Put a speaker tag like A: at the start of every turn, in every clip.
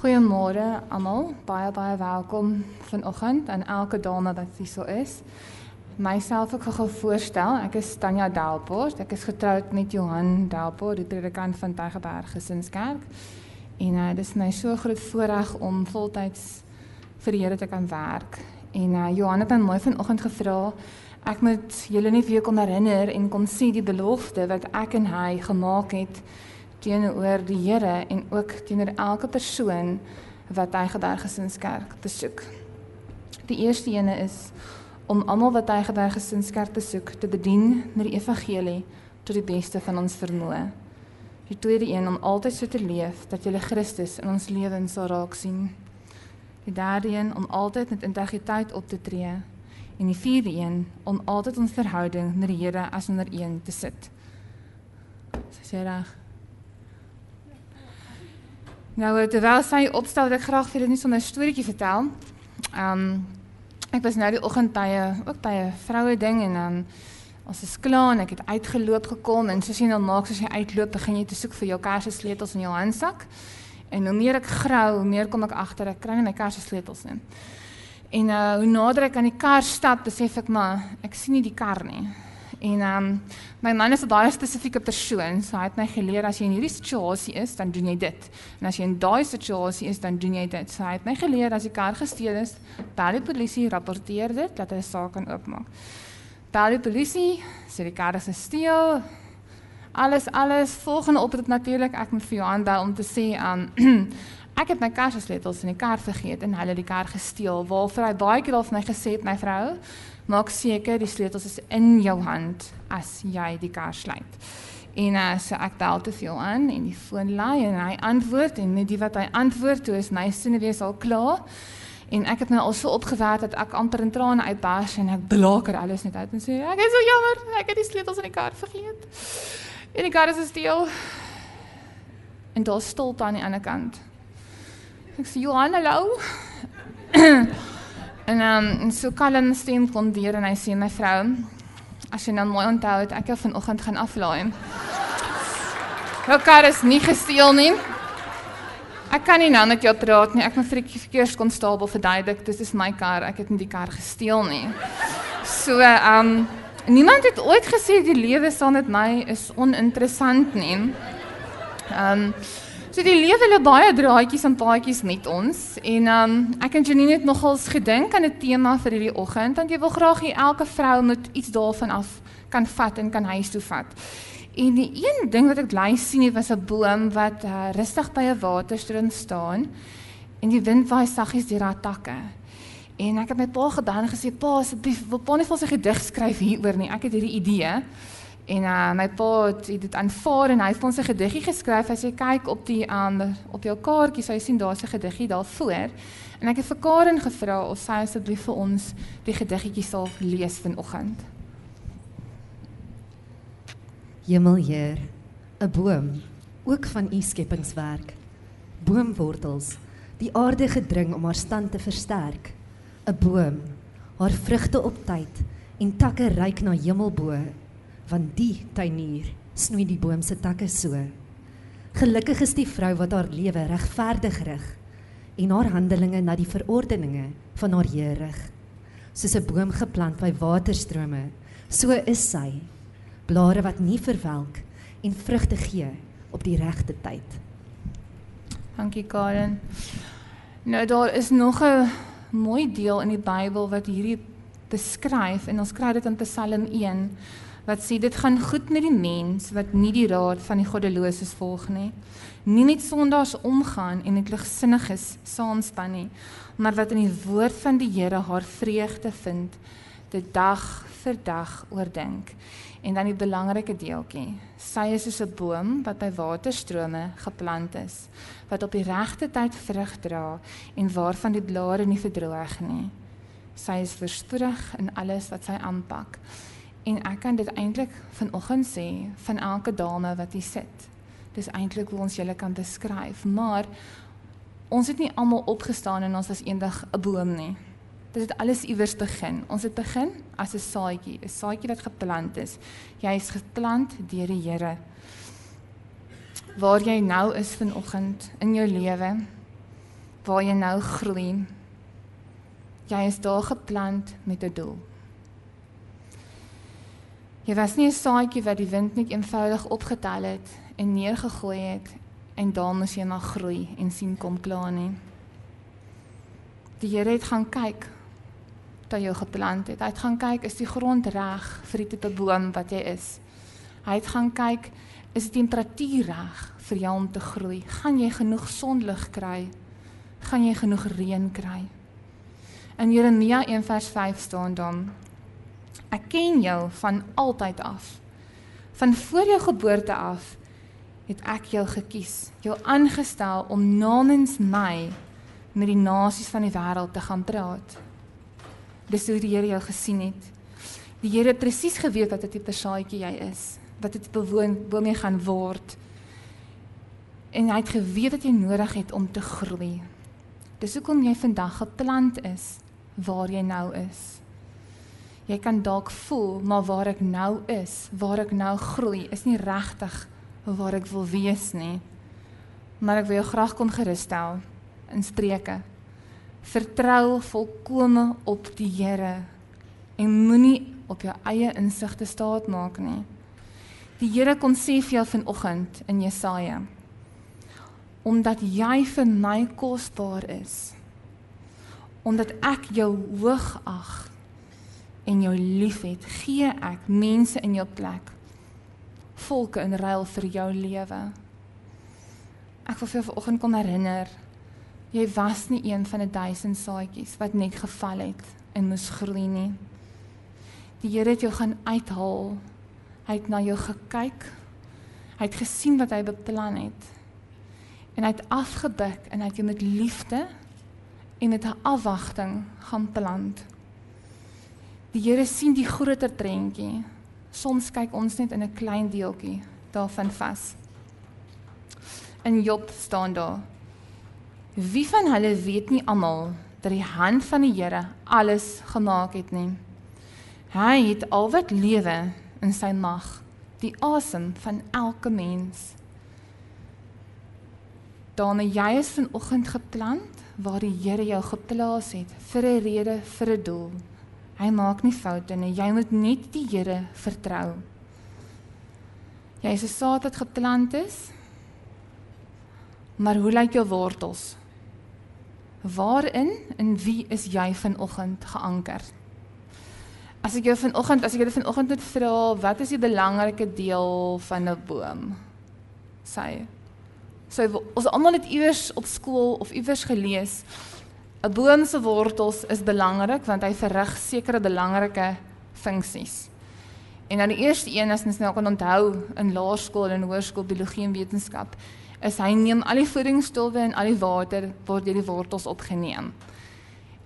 A: Goeiemôre almal. Baie baie welkom vanoggend aan elke dame wat hier so is. Myself ek gou voorstel. Ek is Tanya Delport. Ek is getroud met Johan Delport, die predikant van Tygerberg Gesinskerk. En uh, dit is my so groot voorreg om voltyds vir die Here te kan werk. En uh, Johan het my vanoggend gevra ek moet julle net weer kom herinner en kom sien die belofte wat ek en hy gemaak het teenoor die Here en ook teenoor elke persoon wat hy geberg gesinskerk besoek. Die eerste ene is om almal wat hy geberg gesinskerk besoek te bedien met die evangelie tot die beste van ons vermoë. Die tweede een om altyd so te leef dat jy Christus in ons lewens sal raak sien. Die derde een om altyd met integriteit op te tree en die vierde een om altyd ons verhouding met die Here as nommer 1 te sit. Sê reg. Nou terwyl sy opstel wat ek graag vir julle net so 'n storieetjie vertel. Ehm um, ek was nou die oggend by 'n ook by 'n vroue ding en dan um, ons is klaar en ek het uitgeloop gekom en soos jy nou maak as jy uitloop begin jy te soek vir jou kersesleutels in jou handsak. En hoe meer ek grou, hoe meer kom ek agter ek kry nie my kersesleutels nie. En uh hoe nader ek aan die kar stap, besef ek maar ek sien nie die kar nie. En ehm um, my man is 'n baie spesifieke persoon, so hy het my geleer as jy in hierdie situasie is, dan doen jy dit. En as jy in daai situasie is, dan doen jy dit. So hy het my geleer as die kar gesteel is, bel die polisie, rapporteer dit, laat hulle saak kan oopmaak. Bel die polisie, sê die kar is gesteel. Alles alles volgende oproep natuurlik, ek moet vir jou aanbel om te sê aan um, Ek het my karsesleutels in die kar vergeet en hulle die kar gesteel. Waarvoor hy baie keer al vir my gesê het, my vrou, maak seker die sleutels is in jou hand as jy die kar sluit. En uh, so ek bel te veel aan en die foon lui en hy antwoord en net die wat hy antwoord toe is my sinne weer al klaar. En ek het my al so opgewerk dat ek amper in trane uitbars en ek blaker alles net uit en sê ek is so jammer, ek het die sleutels in die kar vergeet. En die kar is stil. En daar stilte aan die ander kant. Ek sê Johan, hallo. En ehm um, so kalm stem kom deur en hy sê my vrou, as jy nou mooi onthou het, ek het vanoggend gaan aflaai. Jou kar is nie gesteel nie. Ek kan nie nou met jou praat nie. Ek moet vir die verkeerskonstabel verduidelik, dit is my kar. Ek het nie die kar gesteel nie. So ehm um, niemand het ooit gesê die lewe saam met my is oninteressant nie. Ehm um, So die lewe hulle baie draadjies en paadjies met ons en um, ek en Janine het nogals gedink aan 'n tema vir hierdie oggend want jy wil graag hê elke vrou moet iets daarvan af kan vat en kan huis toe vat. En die een ding wat ek bly sien het was 'n boom wat uh, rustig by 'n waterstroom staan en die wind waai saggies deur haar takke. En ek het my pa gedaan gesê pa asseblief wil pa net vir ons 'n gedig skryf hieroor nie. Ek het hierdie idee. En uh, my pa het dit aanvaar en hy het ons 'n gediggie geskryf. As jy kyk op die um, op jou kaartjie, sal jy sien daar's 'n gediggie daarvoor. En ek het vir Karen gevra of sy asseblief vir ons die gediggetjie sal lees vanoggend.
B: Hemelheer, 'n boom, ook van u skepingswerk. Boomwortels, die aarde gedring om haar stand te versterk. 'n Boom, haar vrugte op tyd en takke reik na hemelbo want die tuinier snoei die boom se takke so. Gelukkig is die vrou wat haar lewe regverdig rig en haar handelinge na die verordeninge van haar Here rig. Soos 'n boom geplant by waterstrome, so is sy. Blare wat nie verwelk en vrugte gee op die regte tyd.
A: Dankie Karen. Nou daar is nog 'n mooi deel in die Bybel wat hierdie beskryf en ons kry dit in Psalm 1 wat sê dit gaan goed met die mens wat nie die raad van die goddeloses volg nie. Nie net sondaars omgaan en net ligsinniges saamspan nie, maar wat in die woord van die Here haar vreugde vind, dit dag vir dag oordink. En dan die belangrike deeltjie. Sy is soos 'n boom wat by waterstrome geplant is, wat op die regte tyd vrug dra en waarvan die blare nie verdroog nie. Sy is verspoedig in alles wat sy aanpak. En ek kan dit eintlik vanoggend sê van elke dame wat hier sit. Dis eintlik hoe ons julle kan beskryf, maar ons het nie almal opgestaan en ons was eendag 'n boom nie. Dit het alles iewers begin. Ons het begin as 'n saadjie, 'n saadjie wat geplant is. Jy is geplant deur die Here. Waar jy nou is vanoggend in jou lewe, waar jy nou groei. Jy is daar geplant met 'n doel. Jy was nie 'n saadjie wat die wind net eenvoudig opgetel het en neergegooi het en dan moes jy maar groei en sien kom klaar nie. Die Here het gaan kyk dat jy geplant het. Hy het gaan kyk is die grond reg vir die tipe boom wat jy is. Hy het gaan kyk is die temperatuur reg vir jou om te groei. Gaan jy genoeg sonlig kry? Gaan jy genoeg reën kry? In Jeremia 1:5 staan dan Ek ken jou van altyd af. Van voor jou geboorte af het ek jou gekies, jou aangestel om namens my met die nasies van die wêreld te gaan praat. Dis hoe die Here jou gesien het. Die Here het presies geweet wat 'n tipe saadjie jy is, wat dit bewoon boom jy gaan word. En hy het geweet wat jy nodig het om te groei. Dis hoekom jy vandag geplant is waar jy nou is. Jy kan dalk voel, maar waar ek nou is, waar ek nou groei, is nie regtig waar ek wil wees nie. Maar ek wil jou graag kon gerusstel in Spreuke. Vertrou volkome op die Here en moenie op jou eie insigte staat maak nie. Die Here kon sê vir jou vanoggend in Jesaja omdat jy vir my kosbaar is omdat ek jou hoog ag en jou liefhet, gee ek mense in jou plek. Volke in ruil vir jou lewe. Ek wil vir jou vanoggend kom herinner, jy was nie een van 'n duisend saadjies wat net geval het en moes groei nie. Die Here het jou gaan uithaal. Hy het na jou gekyk. Hy het gesien wat hy beplan het. En hy het afgebuk en hy het jou met liefde en met 'n afwagting gaan plant. Die Here sien die groter prentjie. Soms kyk ons net in 'n klein deeltjie daarvan vas. In Job staan daar: Wie van hulle weet nie almal dat die hand van die Here alles gemaak het nie? Hy het al wat lewe in sy mag, die asem van elke mens. Dan jy is vanoggend geplant waar die Here jou geplaas het vir 'n rede, vir 'n doel. Hy maak nie foute nie. Jy moet net die Here vertrou. Jy is 'n saad wat geplant is. Maar hoe lyk jou wortels? Waarin en wie is jy vanoggend geanker? As ek jou vanoggend, as ek julle vanoggend moet vra, wat is die belangrike deel van 'n boom? Sê. So ons almal het iewers op skool of iewers gelees 'n boom se wortels is belangrik want hy verrig sekere belangrike funksies. En dan die eerste een as ons nou kan onthou in laerskool en hoërskool biologie en wetenskap, is hy neem al die voedingsstowwe en al die water word deur die wortels opgeneem.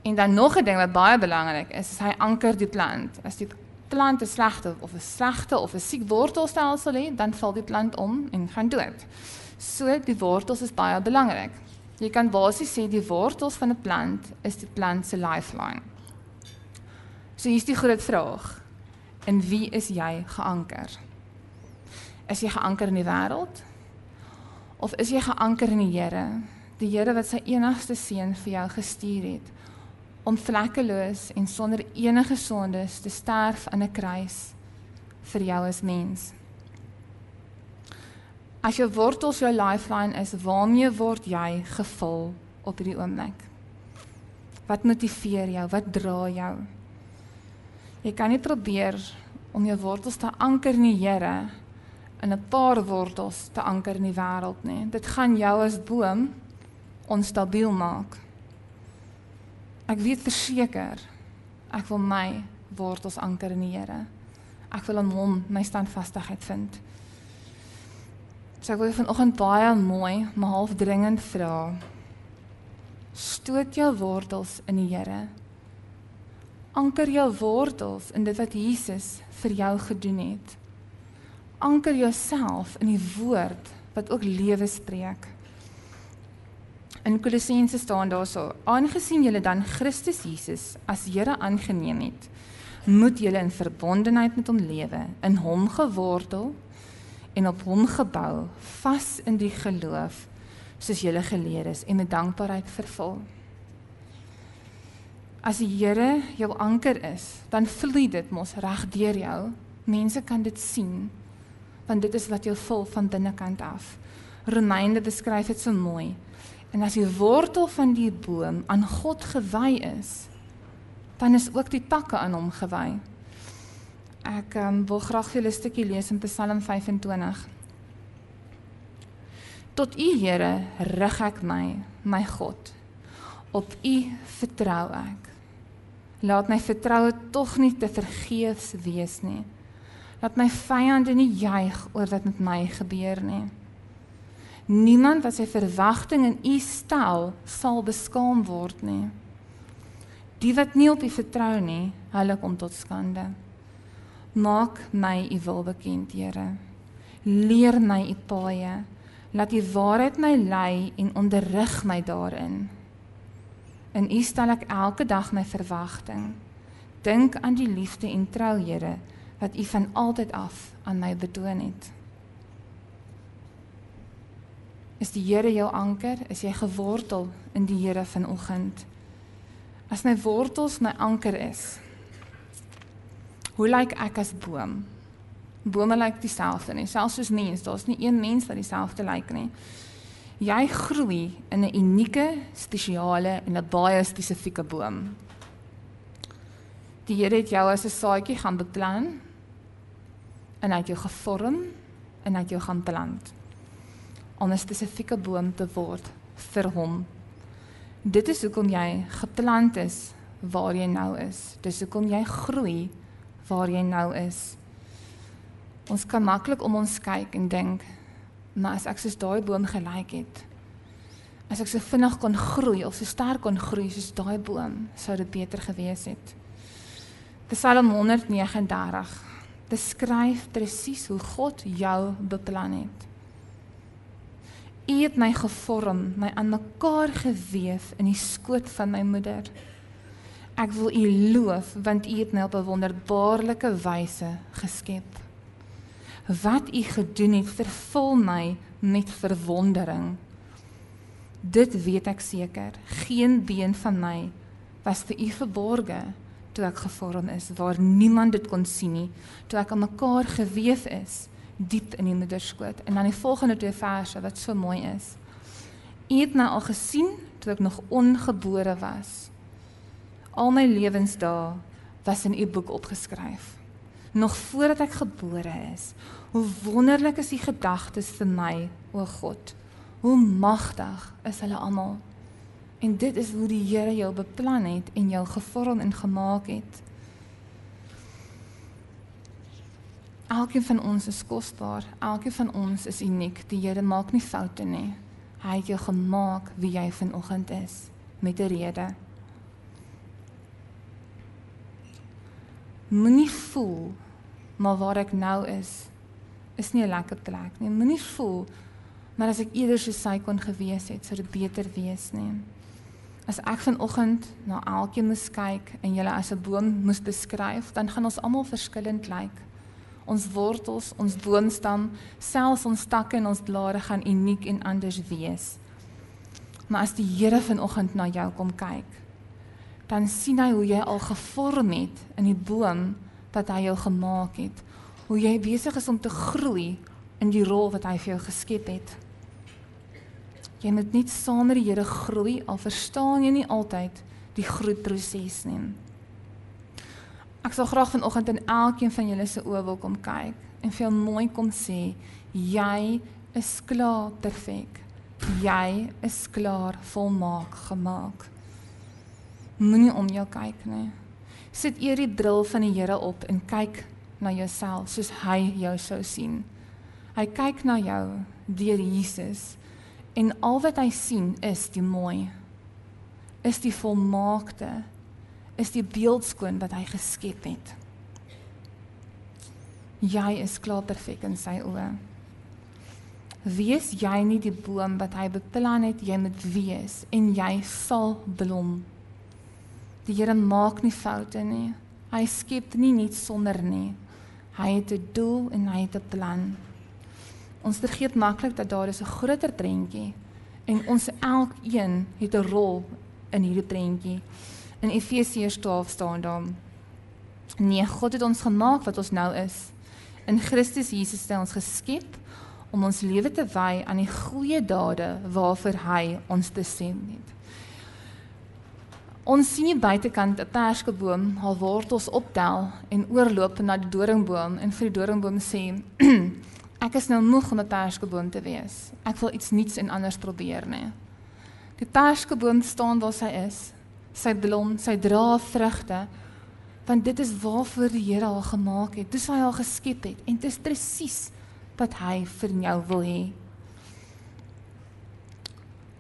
A: En dan nog 'n ding wat baie belangrik is, is hy anker die plant. As die plant 'n slegte of 'n slegte of 'n siek wortelstelsel het, dan val die plant om en gaan dood. So die wortels is baie belangrik. Jy kan basies sê die wortels van 'n plant is die plant se lifeline. So hier's die groot vraag. In wie is jy geanker? Is jy geanker in die wêreld? Of is jy geanker in die Here? Die Here wat sy enigste seun vir jou gestuur het om vlekkeloos en sonder enige sondes te sterf aan 'n kruis vir jou as mens. As jou wortels jou lifeline is, waarmee word jy gevul op hierdie oomblik? Wat motiveer jou? Wat dra jou? Jy kan nie probeer om jou wortels te anker in die Here in 'n paar wortels te anker in die wêreld nie. Dit gaan jou as boom onstabiel maak. Ek weet verseker ek wil my wortels anker in die Here. Ek wil aan hom my standvastigheid vind. So ek wil vanoggend baie mooi, maar half dringend vra. Stoot jou wortels in die Here. Anker jou wortels in dit wat Jesus vir jou gedoen het. Anker jouself in die woord wat ook lewe spreek. In Kolossense staan daarso: Aangesien julle dan Christus Jesus as Here aangeneem het, moet julle in verbondenheid met hom lewe, in hom gewortel en op hom gebou, vas in die geloof, soos julle geleer is en met dankbaarheid vervul. As die Here jou anker is, dan vloei dit mos reg deur jou. Mense kan dit sien want dit is wat jou vul van binnekant af. Romeine beskryf dit so mooi. En as die wortel van die boom aan God gewy is, dan is ook die takke aan hom gewy. Ek um, wil graag vir julle 'n stukkie lees in Psalm 25. Tot U Here rig ek my, my God. Op U vertrou ek. Laat my vertroue tog nie te vergeefs wees nie. Laat my vyande nie juig oor wat met my gebeur nie. Niemand wat sy verwagting in U stel, sal beskaam word nie. Die wat nie op U vertrou nie, hulle kom tot skande. Maak my U wil bekend, Here. Leer my U paaie. Laat U waarheid my lei en onderrig my daarin. In U stel ek elke dag my verwagting. Dink aan die liefde en trou, Here, wat U van altyd af aan my betoon het. Is die Here jou anker? Is jy gewortel in die Here vanoggend? As my wortels my anker is. Hoe lyk ek as boom? Bome lyk dieselfde nie, selfs soos mens, daar's nie een mens wat dieselfde lyk nie jy groei in 'n unieke, spesiale en 'n baie spesifieke boom. Die Here het jou as 'n saadjie gaan beplan en hy het jou gevorm en hy het jou gaan plant om 'n spesifieke boom te word vir hom. Dit is hoekom jy geplant is waar jy nou is. Dis hoekom jy groei waar jy nou is. Ons kan maklik om ons kyk en dink Maar as ek soos daai boom gelyk het, as ek so vinnig kon groei of so sterk kon groei soos daai boom, sou dit beter gewees het. Psalm 139 beskryf presies hoe God jou beplan het. U het my gevorm, my aan mekaar gewewe in die skoot van my moeder. Ek wil U loof want U het my op 'n wonderbaarlike wyse geskep wat u gedoen het vervul my met verwondering. Dit weet ek seker, geen been van my was vir u verborge toe ek gevorm is waar niemand dit kon sien nie, toe ek aan mekaar gewewe is diep in die moederskoot. En dan die volgende twee verse wat so mooi is. U het my al gesien toe ek nog ongebore was. Al my lewensdae was in u boek opgeskryf nog voordat ek gebore is. Hoe wonderlik is die gedagtes vir my, o God. Hoe magtig is hulle almal. En dit is hoe die Here jou beplan het en jou gevorm en gemaak het. Elkeen van ons is kosbaar. Elkeen van ons is uniek. Die Here maak nie foute nie. Hy het jou gemaak wie jy vanoggend is met 'n rede. Moenie voel maar waar ek nou is is nie 'n lekker plek nie. Moenie voel maar as ek eerder so sy kon gewees het, sou dit beter wees nie. As ek vanoggend na elkeen moes kyk en julle as 'n boom moes beskryf, dan gaan ons almal verskillend lyk. Ons wortels, ons boomstam, selfs ons takke en ons blare gaan uniek en anders wees. Maar as die Here vanoggend na jou kom kyk, dan sien hy hoe jy al gevorm het in die boom wat hy jou gemaak het. Hoe jy besig is om te groei in die rol wat hy vir jou geskep het. Jy moet net saam met die Here groei al verstaan jy nie altyd die groeiproses nie. Ek sal graag vanoggend in elkeen van julle se oë wil kom kyk en vir jou mooi kom sê jy is klaar perfek. Jy is klaar volmaak gemaak. Moenie om jou kyk nie sit eer die bril van die Here op en kyk na jouself soos hy jou sou sien. Hy kyk na jou deur Jesus en al wat hy sien is die mooi. Is die volmaakte. Is die beeldskoon wat hy geskep het. Jy is klaar perfek in sy oë. Wees jy nie die boom wat hy beplan het jy moet wees en jy sal blom Die Here maak nie foute nie. Hy skep nie net sonder nie. Hy het 'n doel en hy het 'n plan. Ons vergeet maklik dat daar is 'n groter prentjie En ons elkeen het 'n rol in hierdie prentjie. In Efesiërs 12 staan daar: Nee, God het ons gemaak wat ons nou is. In Christus Jesus het hy ons geskep om ons lewe te wy aan die goeie dade waarvoor hy ons bestem het. Ons sien buitekant 'n perskeboom haar wortels optel en oorloop na die doringboom en vir die doringboom sê Ek is nou moeg om 'n perskeboom te wees. Ek wil iets nuuts en anders probeer, nê. Die perskeboom staan waar sy is. Sy blom, sy dra vrugte. Want dit is waarvoor die Here haar gemaak het. Dis waar hy haar geskep het en dit is presies wat hy vir jou wil hê.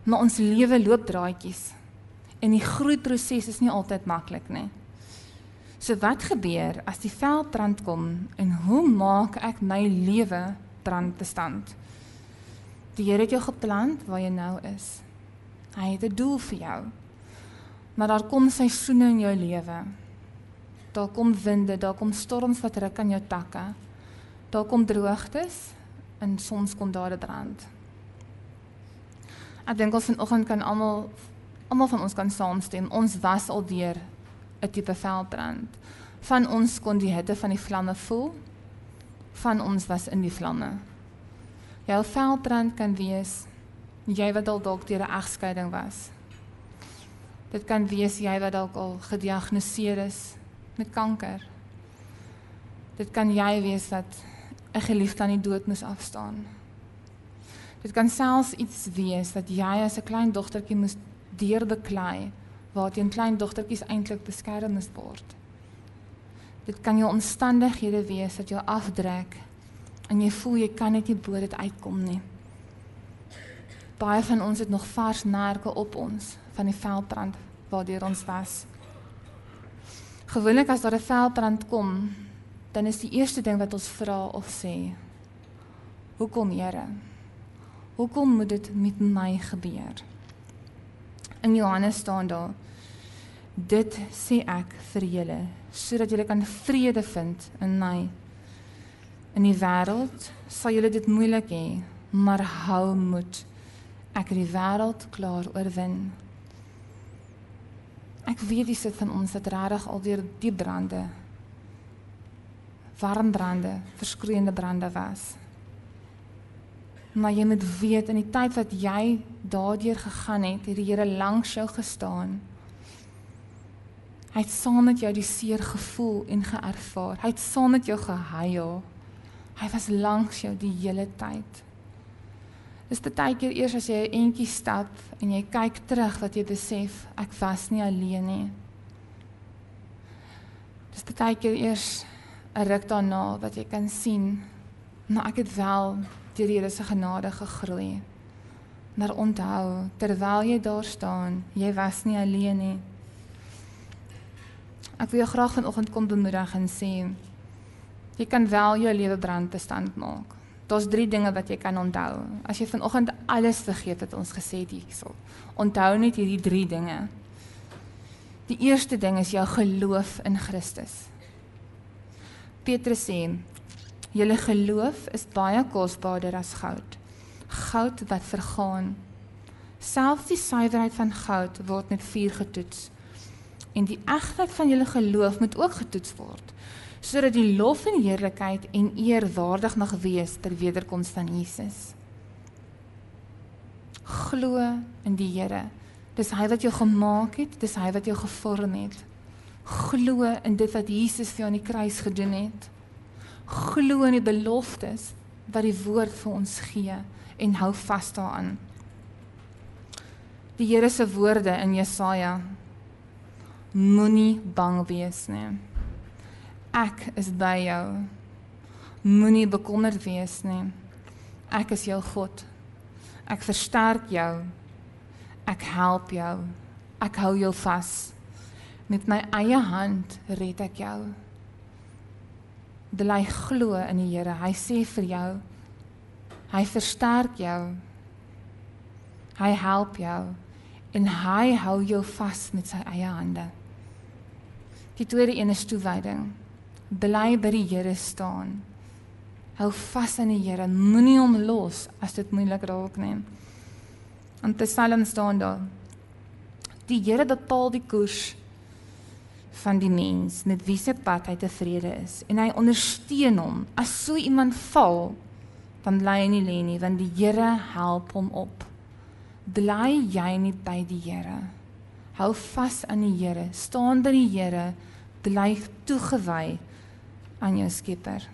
A: Maar ons lewe loop draadjies. En die groeiproses is nie altyd maklik nie. So wat gebeur as die veldbrand kom en hoe maak ek my lewe brandbestand. Die Here het jou geplant waar jy nou is. Hy het 'n doel vir jou. Maar daar kom seisoene in jou lewe. Daar kom winde, daar kom storms wat ruk aan jou takke. Daar kom droogtes en soms kom daar 'n brand. Ek dink ons vanoggend kan almal almal van ons kan saamstem. Ons was al deur 'n tipe veldbrand. Van ons kon die hitte van die vlamme voel van ons was in die vlamme. Jou veldbrand kan wees jy wat al dalk deur 'n egskeiding was. Dit kan wees jy wat dalk al gediagnoseer is met kanker. Dit kan jy wees dat 'n geliefde aan die dood moes afstaan. Dit kan selfs iets wees dat jy as 'n klein dogtertjie moes deurbeklei waar teen klein dogtertjies eintlik beskerm moes word. Dit kan jou omstandighede wees wat jou afdrek en jy voel jy kan net nie bo dit uitkom nie. Baie van ons het nog vars merke op ons van die veldbrand waardeur ons was. Gewoonlik as daar 'n veldbrand kom, dan is die eerste ding wat ons vra of sê: Hoekom, Here? Hoekom moet dit met my gebeur? In Johannes staan daar: Dit sê ek vir julle sodat julle kan vrede vind in my. In die wêreld sal julle dit moeilik hê, maar hou moed. Ek het die wêreld klaar oorwin. Ek weet dis dit van ons wat regtig al deur die brande warm brande, verskreeende brande was. Maar jy moet weet in die tyd wat jy daardeur gegaan het, het die Here langs jou gestaan Hy het saam met jou die seer gevoel en geervaar. Hy het saam met jou gehuil. Hy was langs jou die hele tyd. Dis baie keer eers as jy 'n entjie stap en jy kyk terug wat jy besef ek was nie alleen nie. Dis baie keer eers 'n ruk daarna wat jy kan sien maar ek het wel deur die Here se genade gegroei. Maar onthou, terwyl jy daar staan, jy was nie alleen nie. Ek wil jou graag vanoggend kom bemoedig en sê jy kan wel jou lewe brandbestand maak. Daar's 3 dinge wat jy kan onthou. As jy vanoggend alles vergeet wat ons gesê het hierso. Onthou net hierdie 3 dinge. Die eerste ding is jou geloof in Christus. Petrus sê: "Julle geloof is baie kosbaarder as goud. Goud wat vergaan. Selfs die suiwerheid van goud word met vuur getoets." en die egtheid van julle geloof moet ook getoets word sodat die lof en heerlikheid en eer waardig mag wees ter wederkoms van Jesus. Glo in die Here. Dis hy wat jou gemaak het, dis hy wat jou gevorm het. Glo in dit wat Jesus vir jou aan die kruis gedoen het. Glo in die beloftes wat die woord vir ons gee en hou vas daaraan. Die Here se woorde in Jesaja Moenie bang wees nie. Ek is by jou. Moenie bekommerd wees nie. Ek is jou God. Ek versterk jou. Ek help jou. Ek hou jou vas. Met my eie hand red ek jou. Bly glo in die Here. Hy sê vir jou. Hy versterk jou. Hy help jou en hy hou jou vas met sy eie hande. Die tweede een is toewyding. Bly by die Here staan. Hou vas aan die Here. Moenie hom los as dit moeilik raak nie. In Psalm staan daar: Die Here bepaal die koers van die mens met wie se pad hy tevrede is en hy ondersteun hom. As so iemand val, dan bly hy nie lê nie, want die Here help hom op. Bly jy nie by die Here? Hou vas aan die Here, staan by die Here, bly toegewy aan jou Skepper.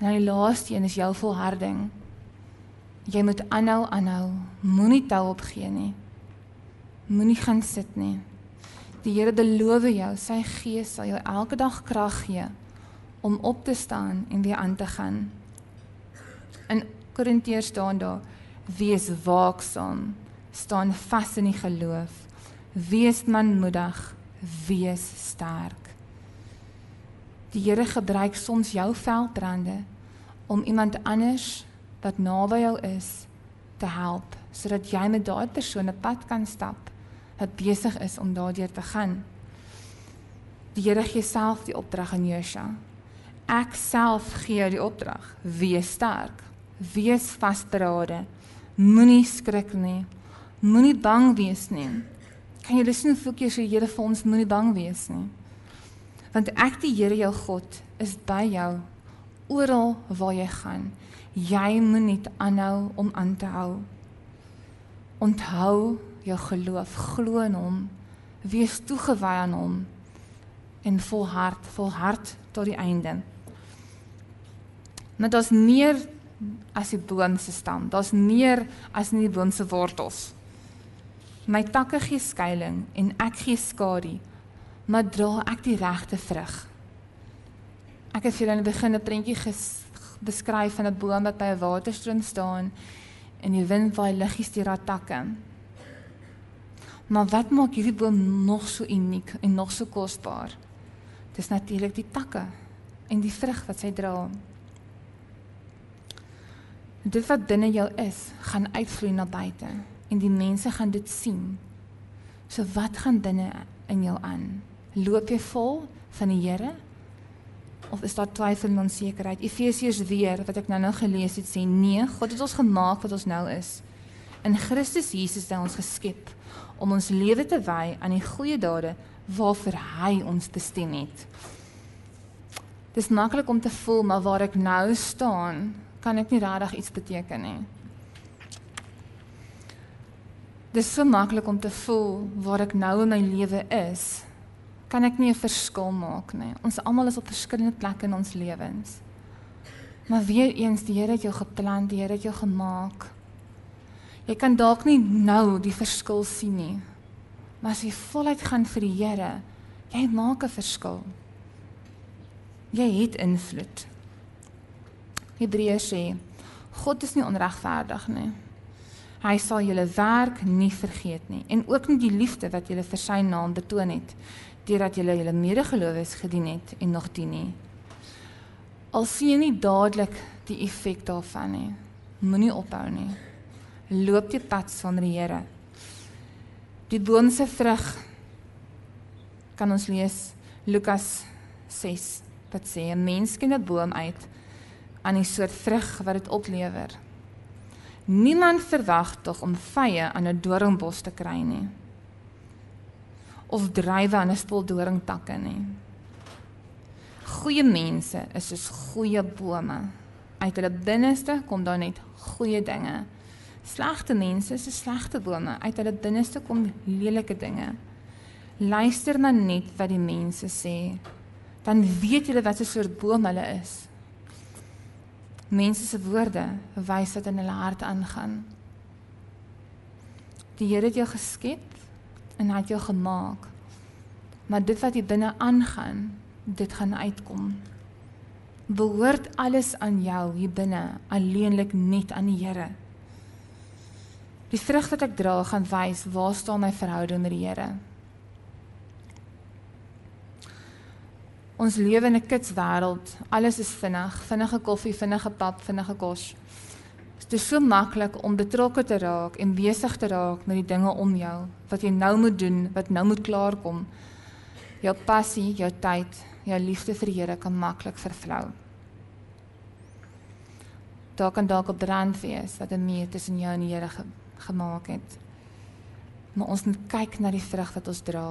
A: En die laaste een is jou volharding. Jy moet aanhou aanhou, moenie tou opgee nie. Moenie gaan sit nie. Die Here beloof jou, sy Gees sal jou elke dag krag gee om op te staan en weer aan te gaan. In Korintiërs staan daar: Wees waaksaam, staan vas in die geloof, wees manmoedig, wees sterk. Die Here gebruik soms jou veldbrande om iemand anders wat naby jou is te help sodat jy met daai persoon 'n pad kan stap wat besig is om daardeur te gaan. Die Here gee self die opdrag aan Josua. Ek self gee jou die opdrag: wees sterk, wees vasberade, moenie skrik nie, moenie bang wees nie. Kan jy voel keer so die Here vir ons moenie bang wees nie? Want ek die Here jou God is by jou oral waar jy gaan. Jy moet net aanhou om aan te hou. Onthou jou geloof, glo in hom, wees toegewy aan hom en volhard, volhard tot die einde. Maar daar's meer as die boom se stam. Daar's meer as net die boom se wortels. My takke gee skuilings en ek gee skadu, maar dra ek die regte vrug. Ek het vir julle in die begin 'n prentjie beskryf van 'n boom wat by 'n waterstroom staan en die wind waai liggies deur haar takke. Maar wat maak hierdie boom nog so uniek en nog so kosbaar? Dis natuurlik die takke en die vrug wat sy dra. Dit wat binne jou is, gaan uitvloei na buite en die mense gaan dit sien. So wat gaan binne in jou aan? Loop jy vol van die Here? Of is daar twyfel en onsekerheid? Efesiërs weer wat ek nou-nou gelees het sê nee, God het ons gemaak wat ons nou is. In Christus Jesus het ons geskep om ons lewe te wy aan die goeie dade waarvoor hy ons bestem het. Dis maklik om te voel maar waar ek nou staan, kan ek nie regtig iets beteken nie. Dis so maklik om te voel waar ek nou in my lewe is, kan ek nie 'n verskil maak nie. Ons almal is op verskillende plekke in ons lewens. Maar weer eens, die Here het jou geplan, die Here het jou gemaak. Jy kan dalk nie nou die verskil sien nie. Maar as jy voluit gaan vir die Here, jy maak 'n verskil. Jy het invloed. Hebreërs sê God is nie onregverdig nie. Hy sal julle werk nie vergeet nie en ook nie die liefde wat julle vir sy naam betoon het deurdat julle julle medegelowiges gedien het en nog dien nie. Al sien jy nie dadelik die effek daarvan nie. Moenie ophou nie loop die pad sonder die Here. Die boom se vrug kan ons lees Lukas 6 wat sê 'n mens ken 'n boom uit aan die soort vrug wat dit oplewer. Niemand verwag tog om vye aan 'n doringbos te kry nie of drywe aan 'n spul doringtakke nie. Goeie mense is soos goeie bome. Uit hulle binneste kom daar net goeie dinge Slegte mense is slegte bome. Uit hulle binneste kom lelike dinge. Luister na net wat die mense sê. Dan weet jy wat 'n soort boom hulle is. Mense se woorde wys wat in hulle hart aangaan. Die Here het jou geskep en hy het jou gemaak. Maar dit wat hier binne aangaan, dit gaan uitkom. Behoort alles aan jou hier binne, alleenlik net aan die Here. Die vrug wat ek dra gaan wys waar staan my verhouding met die Here. Ons lewe in 'n kitswêreld. Alles is vinnig, vinnige koffie, vinnige pap, vinnige kos. Dit is so maklik om betrokke te raak en besig te raak met die dinge om jou wat jy nou moet doen, wat nou moet klaarkom. Jou passie, jou tyd, jou liefde vir die Here kan maklik vervlou. Daar kan dalk 'n brand wees wat 'n muur tussen jou en die Here gemaak het. Maar ons moet kyk na die vrug wat ons dra.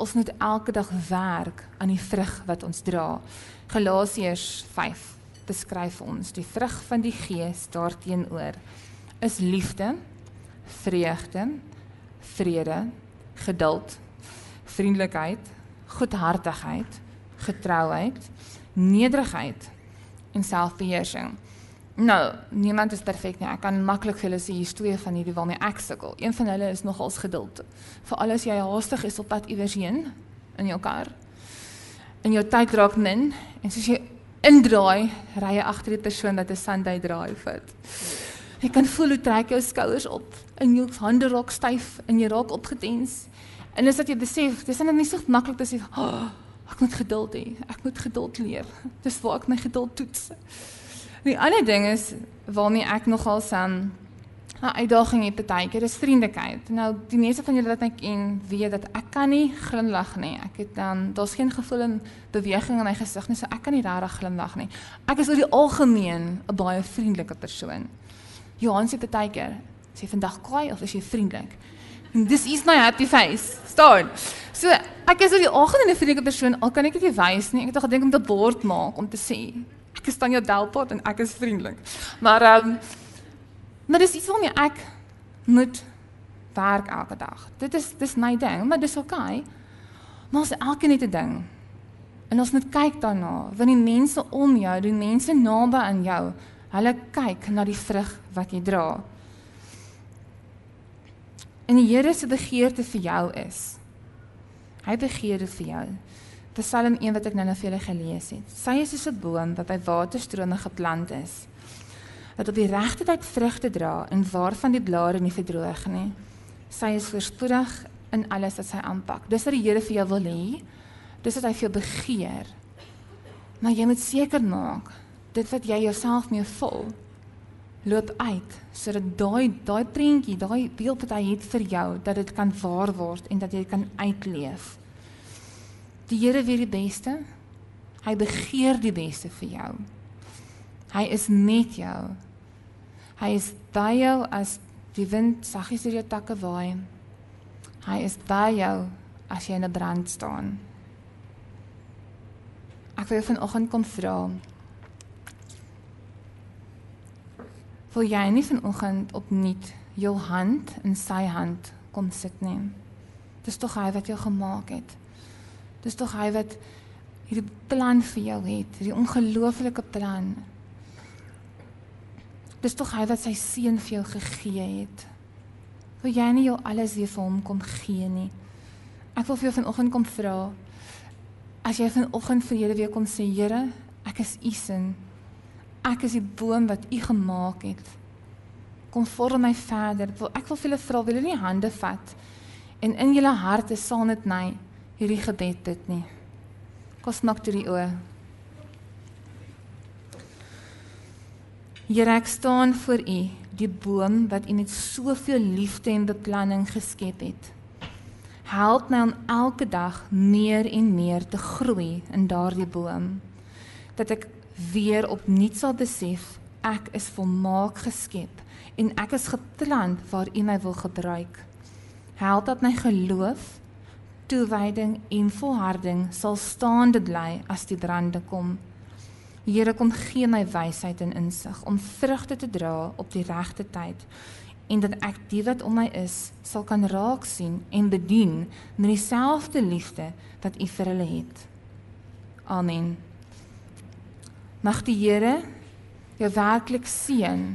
A: Ons moet elke dag werk aan die vrug wat ons dra. Galasiërs 5 beskryf ons die vrug van die Gees daarteenoor is liefde, vreugde, vrede, geduld, vriendelikheid, goedhartigheid, getrouheid, nederigheid en selfbeheersing. Nou, niemand is perfek nie. Ek kan maklik vir julle sê hier twee van hierdie waarmee ek sukkel. Een van hulle is nogals geduld. Veral as jy haastig is op pad iewers heen in jou kar. En jou tyd raak min en soos jy indraai, ry jy agter die persoon wat 'n Sunday drive het. Jy kan voel hoe trek jou skouers op en jou hande raak styf en jy raak opgetens. En dis dat jy besef, dis net nie so maklik te sê, oh, ek moet geduld hê. Ek moet geduld leer. Dis waar ek my geduld toets. Die ander ding is waarmee ek nogal sam 'n uitdaging het partykeer is vriendelikheid. Nou die meeste van julle wat my ken, weet dat ek kan nie glimlag nie. Ek het dan daar's geen gevoel en beweging in my gesig nie, so ek kan nie regtig glimlag nie. Ek is oor die algemeen 'n baie vriendelike persoon. Johan sê partykeer, sê vandag kwaai of is jy vriendelik? This is my happy face. Staan. So, ek is oor die algemeen 'n vriendelike persoon, al kan ek dit nie wys nie. Ek het tog gedink om te bord maak om te sê ek is Tanya Delport en ek is vriendelik. Maar ehm um, maar dis iets waarmee ek moet werk elke dag. Dit is dis my ding, maar dis. Okay. Maar ons elke net 'n ding. En ons moet kyk daarna, want die mense om jou, die mense naby aan jou, hulle kyk na die vrug wat jy dra. En die Here se begeerte vir jou is hy begeer dit vir jou. Psalm 1 wat ek nou net vir julle gelees het. Sy is soos 'n boom wat by waterstrome geplant is. Wat op die regte tyd vrugte dra en waarvan die blare nie verdroog nie. Sy is voorspoedig in alles wat sy aanpak. Dis wat die Here vir jou wil hê. Dis wat hy vir jou begeer. Maar jy moet seker maak dit wat jy jouself mee vul loop uit sodat daai daai prentjie, daai beeld wat hy het vir jou, dat dit kan waar word en dat jy kan uitleef. Die Here weet die beste. Hy begeer die beste vir jou. Hy is met jou. Hy is by jou as die wind saggies deur jou takke waai. Hy is by jou as jy in 'n brand staan. Ek wil vanoggend kom vra. Wil jy nie vanoggend opnuut jou hand in sy hand kom sit nie? Dis tog hy wat jou gemaak het. Dis tog hy wat hierdie plan vir jou het, hierdie ongelooflike plan. Dis tog hy wat sy seun vir jou gegee het. Wil jy nie jou alles weer vir hom kom gee nie? Ek wil vir jou vanoggend kom vra. As jy vanoggend vir Here weer kom sê, Here, ek is u seun. Ek is die boom wat u gemaak het. Kom vorm my verder. Ek wil vir julle vra, wil julle nie hande vat en in julle harte saam met my hierdie gebed dit nie. Kom smaak toe die oë. Here ek staan voor U, die boom wat U met soveel liefde en beplanning geskep het. Help my om elke dag meer en meer te groei in daardie boom. Dat ek weer opnuut sal besef ek is volmaak geskep en ek is geplant waar U my wil gebruik. Help dat my geloof toewyding en volharding sal staande bly as die brande kom. Here kom gee my wysheid en insig om vrugte te dra op die regte tyd en dat ek die wat om my is sal kan raak sien en bedien met dieselfde liefde wat U vir hulle het. Amen. Mag die Here jou werklik seën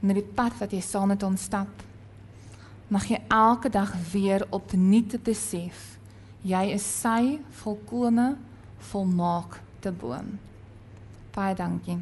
A: met die pad wat jy saam met hom stap mag jy elke dag weer opnuut besef jy is sy volkome volmaakte boom. Baie dankie.